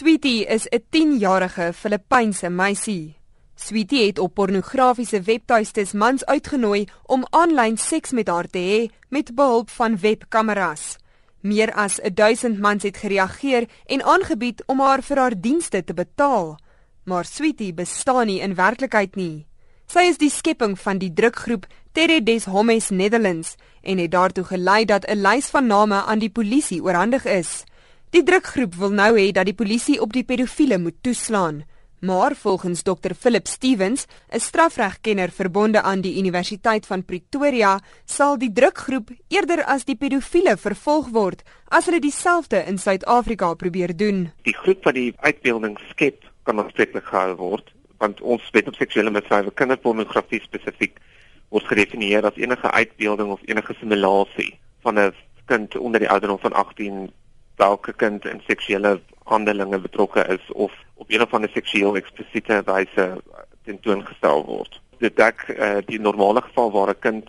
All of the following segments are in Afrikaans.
Sweetie is 'n 10-jarige Filippynse meisie. Sweetie het op pornografiese webtuistes mans uitgenooi om aanlyn seks met haar te hê met behulp van webkameras. Meer as 1000 mans het gereageer en aangebied om haar vir haar dienste te betaal. Maar Sweetie bestaan nie in werklikheid nie. Sy is die skepping van die drukgroep Terre des Hommes Netherlands en het daartoe gelei dat 'n lys van name aan die polisie oorhandig is. Die drukgroep wil nou hê dat die polisie op die pedofiele moet toeslaan. Maar volgens Dr Philip Stevens, 'n strafregkenner verbonde aan die Universiteit van Pretoria, sal die drukgroep eerder as die pedofiele vervolg word as hulle dieselfde in Suid-Afrika probeer doen. Die groep wat die uitbeelding skep, kan aanspreeklik gehou word, want ons wet op seksuele misdrywe kinderpornografie spesifiek word gedefinieer as enige uitbeelding of enige simulasie van 'n kind onder die ouderdom van 18 welke kind in seksuele handelinge betrokke is of op een of ander seksueel eksplisiete wyse tentoongestel word. Dit dek uh, die normale geval waar 'n kind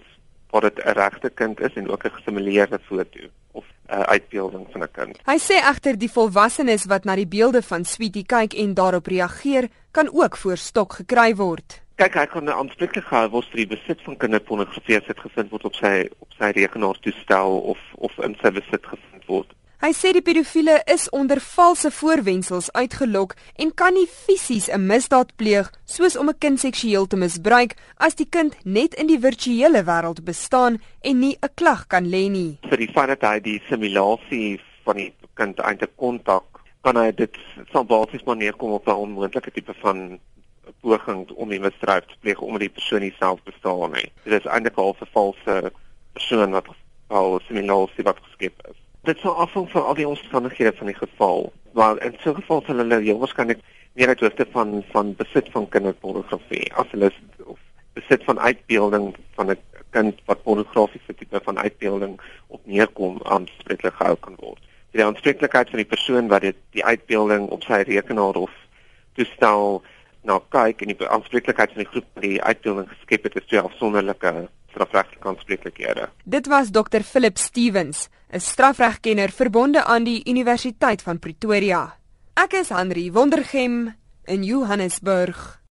waar dit 'n regte kind is en ook 'n gesimuleerde foto of 'n uh, uitbeelding van 'n kind. Hy sê egter die volwassenes wat na die beelde van Sweetie kyk en daarop reageer, kan ook voor stok gekry word. Kyk, hy kan aanspreeklik gehou word vir die besit van kinderpornografie as dit gevind word op sy op sy rekenaartoestel of of in sy besit gevind word. Hy sê die pedofiele is onder valse voorwendsels uitgelok en kan nie fisies 'n misdaad pleeg soos om 'n kind seksueel te misbruik as die kind net in die virtuele wêreld bestaan en nie 'n klag kan lê nie. Vir die feit dat hy die simulasie van die kind eintlik kontak, kan hy dit sal basies maar neerkom op 'n onmoontlike tipe van poging om die misdrijf te pleeg omdat die persoon nie self bestaan nie. Dit is eintlik al 'n valse persoon wat al simulasie wat geskep is. Dit sal afhang van al die omstandighede van die geval. Maar in so 'n geval sal hulle heel waarskynlik meer uit hoofde van van besit van kinderpornografie as hulle of besit van uitbeelding van 'n kind wat pornografiese tipe van uitbeelding op neerkom aanspreeklik gehou kan word. Die aanspreeklikheid van die persoon wat dit die uitbeelding op sy rekenaar of toestel na kyk en die aanspreeklikheid van die groep die uitbeelding geskep het is twee afsonderlike strafregtelike aanspreeklikhede. Dit was Dr Philip Stevens, 'n strafregkenner verbonde aan die Universiteit van Pretoria. Ek is Henry Wondergem in Johannesburg.